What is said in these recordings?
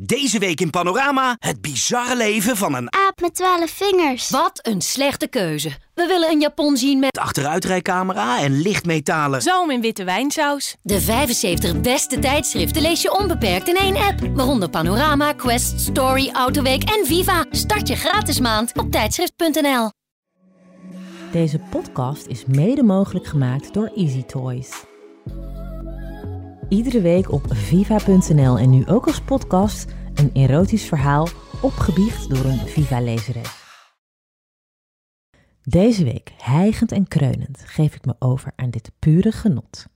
Deze week in Panorama het bizarre leven van een Aap met twaalf vingers. Wat een slechte keuze. We willen een Japon zien met achteruitrijcamera en lichtmetalen. Zalm in witte wijnsaus. de 75 beste tijdschriften lees je onbeperkt in één app. Waaronder Panorama, Quest, Story, Autoweek en Viva. Start je gratis maand op tijdschrift.nl. Deze podcast is mede mogelijk gemaakt door Easy Toys. Iedere week op viva.nl en nu ook als podcast een erotisch verhaal opgebiecht door een Viva-lezeres. Deze week, hijgend en kreunend, geef ik me over aan dit pure genot.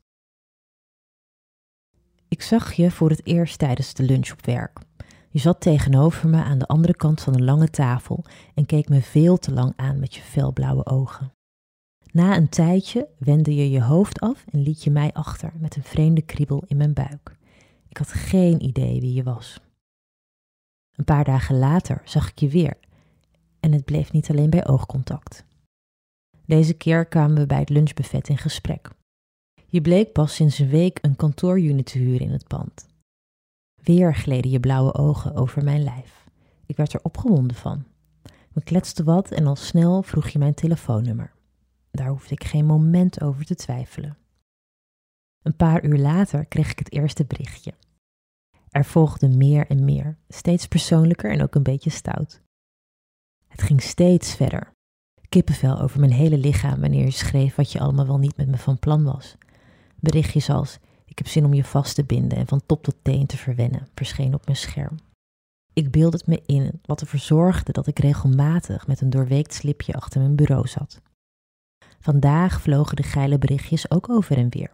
Ik zag je voor het eerst tijdens de lunch op werk. Je zat tegenover me aan de andere kant van een lange tafel en keek me veel te lang aan met je felblauwe ogen. Na een tijdje wendde je je hoofd af en liet je mij achter met een vreemde kriebel in mijn buik. Ik had geen idee wie je was. Een paar dagen later zag ik je weer en het bleef niet alleen bij oogcontact. Deze keer kwamen we bij het lunchbuffet in gesprek. Je bleek pas sinds een week een kantoorunit te huren in het pand. Weer gleden je blauwe ogen over mijn lijf. Ik werd er opgewonden van. We kletsten wat en al snel vroeg je mijn telefoonnummer. Daar hoefde ik geen moment over te twijfelen. Een paar uur later kreeg ik het eerste berichtje. Er volgde meer en meer, steeds persoonlijker en ook een beetje stout. Het ging steeds verder. Kippenvel over mijn hele lichaam wanneer je schreef wat je allemaal wel niet met me van plan was. Berichtjes als: Ik heb zin om je vast te binden en van top tot teen te verwennen, verscheen op mijn scherm. Ik beelde het me in, wat ervoor zorgde dat ik regelmatig met een doorweekt slipje achter mijn bureau zat. Vandaag vlogen de geile berichtjes ook over en weer.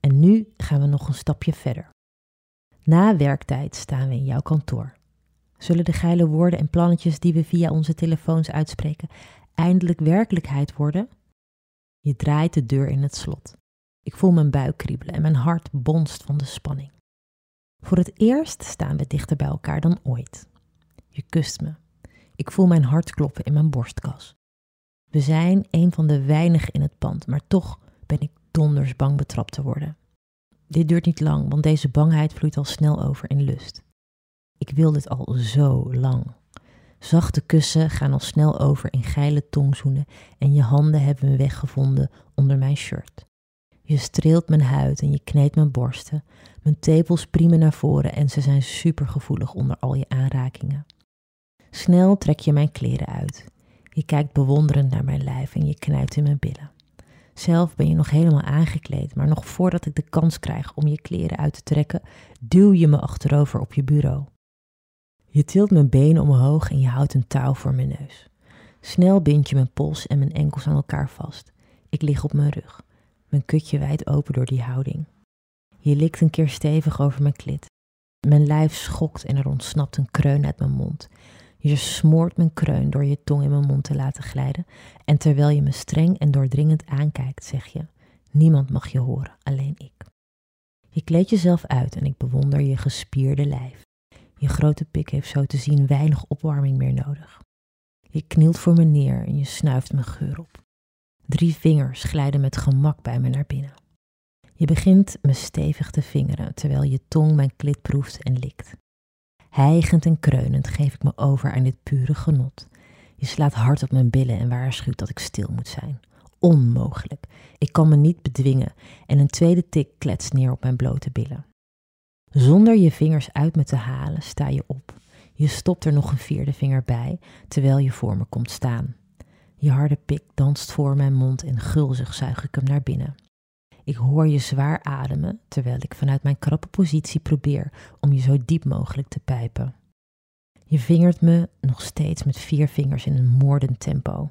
En nu gaan we nog een stapje verder. Na werktijd staan we in jouw kantoor. Zullen de geile woorden en plannetjes die we via onze telefoons uitspreken eindelijk werkelijkheid worden? Je draait de deur in het slot. Ik voel mijn buik kriebelen en mijn hart bonst van de spanning. Voor het eerst staan we dichter bij elkaar dan ooit. Je kust me. Ik voel mijn hart kloppen in mijn borstkas. We zijn een van de weinigen in het pand, maar toch ben ik donders bang betrapt te worden. Dit duurt niet lang, want deze bangheid vloeit al snel over in lust. Ik wil dit al zo lang. Zachte kussen gaan al snel over in geile tongzoenen en je handen hebben een weg gevonden onder mijn shirt. Je streelt mijn huid en je kneedt mijn borsten. Mijn tepels priemen naar voren en ze zijn supergevoelig onder al je aanrakingen. Snel trek je mijn kleren uit. Je kijkt bewonderend naar mijn lijf en je knijpt in mijn billen. Zelf ben je nog helemaal aangekleed, maar nog voordat ik de kans krijg om je kleren uit te trekken, duw je me achterover op je bureau. Je tilt mijn benen omhoog en je houdt een touw voor mijn neus. Snel bind je mijn pols en mijn enkels aan elkaar vast. Ik lig op mijn rug, mijn kutje wijd open door die houding. Je likt een keer stevig over mijn klit. Mijn lijf schokt en er ontsnapt een kreun uit mijn mond. Je smoort mijn kreun door je tong in mijn mond te laten glijden. En terwijl je me streng en doordringend aankijkt, zeg je: Niemand mag je horen, alleen ik. Je kleedt jezelf uit en ik bewonder je gespierde lijf. Je grote pik heeft zo te zien weinig opwarming meer nodig. Je knielt voor me neer en je snuift mijn geur op. Drie vingers glijden met gemak bij me naar binnen. Je begint me stevig te vingeren terwijl je tong mijn klit proeft en likt. Hijgend en kreunend geef ik me over aan dit pure genot. Je slaat hard op mijn billen en waarschuwt dat ik stil moet zijn. Onmogelijk. Ik kan me niet bedwingen en een tweede tik kletst neer op mijn blote billen. Zonder je vingers uit me te halen, sta je op. Je stopt er nog een vierde vinger bij, terwijl je voor me komt staan. Je harde pik danst voor mijn mond en gulzig zuig ik hem naar binnen. Ik hoor je zwaar ademen, terwijl ik vanuit mijn krappe positie probeer om je zo diep mogelijk te pijpen. Je vingert me nog steeds met vier vingers in een moordend tempo.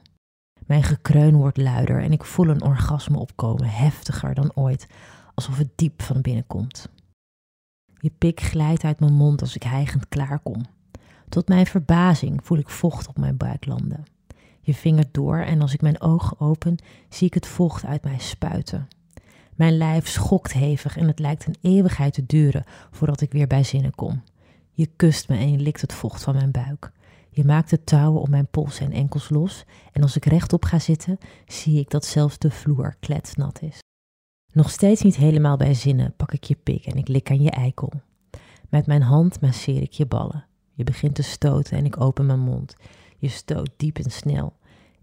Mijn gekreun wordt luider en ik voel een orgasme opkomen, heftiger dan ooit, alsof het diep van binnen komt. Je pik glijdt uit mijn mond als ik hijgend klaarkom. Tot mijn verbazing voel ik vocht op mijn buik landen. Je vingert door en als ik mijn ogen open, zie ik het vocht uit mij spuiten. Mijn lijf schokt hevig en het lijkt een eeuwigheid te duren voordat ik weer bij zinnen kom. Je kust me en je likt het vocht van mijn buik. Je maakt de touwen om mijn polsen en enkels los en als ik rechtop ga zitten, zie ik dat zelfs de vloer kletsnat is. Nog steeds niet helemaal bij zinnen pak ik je pik en ik lik aan je eikel. Met mijn hand masseer ik je ballen. Je begint te stoten en ik open mijn mond. Je stoot diep en snel.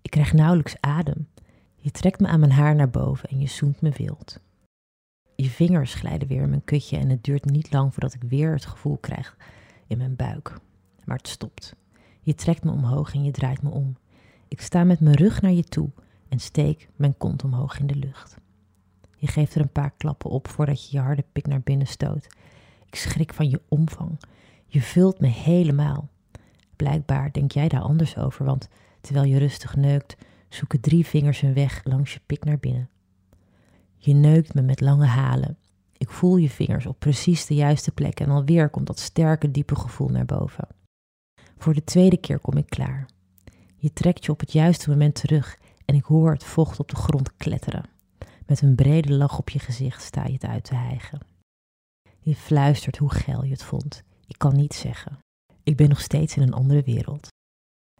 Ik krijg nauwelijks adem. Je trekt me aan mijn haar naar boven en je zoent me wild. Je vingers glijden weer in mijn kutje en het duurt niet lang voordat ik weer het gevoel krijg in mijn buik. Maar het stopt. Je trekt me omhoog en je draait me om. Ik sta met mijn rug naar je toe en steek mijn kont omhoog in de lucht. Je geeft er een paar klappen op voordat je je harde pik naar binnen stoot. Ik schrik van je omvang. Je vult me helemaal. Blijkbaar denk jij daar anders over, want terwijl je rustig neukt, zoeken drie vingers hun weg langs je pik naar binnen. Je neukt me met lange halen. Ik voel je vingers op precies de juiste plek en alweer komt dat sterke, diepe gevoel naar boven. Voor de tweede keer kom ik klaar. Je trekt je op het juiste moment terug en ik hoor het vocht op de grond kletteren. Met een brede lach op je gezicht sta je het uit te hijgen. Je fluistert hoe geil je het vond. Ik kan niet zeggen. Ik ben nog steeds in een andere wereld.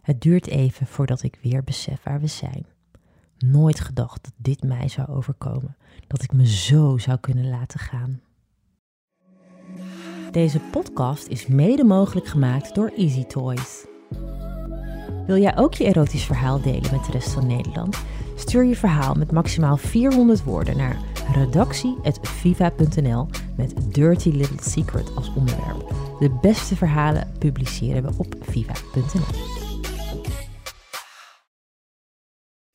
Het duurt even voordat ik weer besef waar we zijn. Nooit gedacht dat dit mij zou overkomen, dat ik me zo zou kunnen laten gaan. Deze podcast is mede mogelijk gemaakt door Easy Toys. Wil jij ook je erotisch verhaal delen met de rest van Nederland? Stuur je verhaal met maximaal 400 woorden naar redactie.viva.nl met Dirty Little Secret als onderwerp. De beste verhalen publiceren we op viva.nl.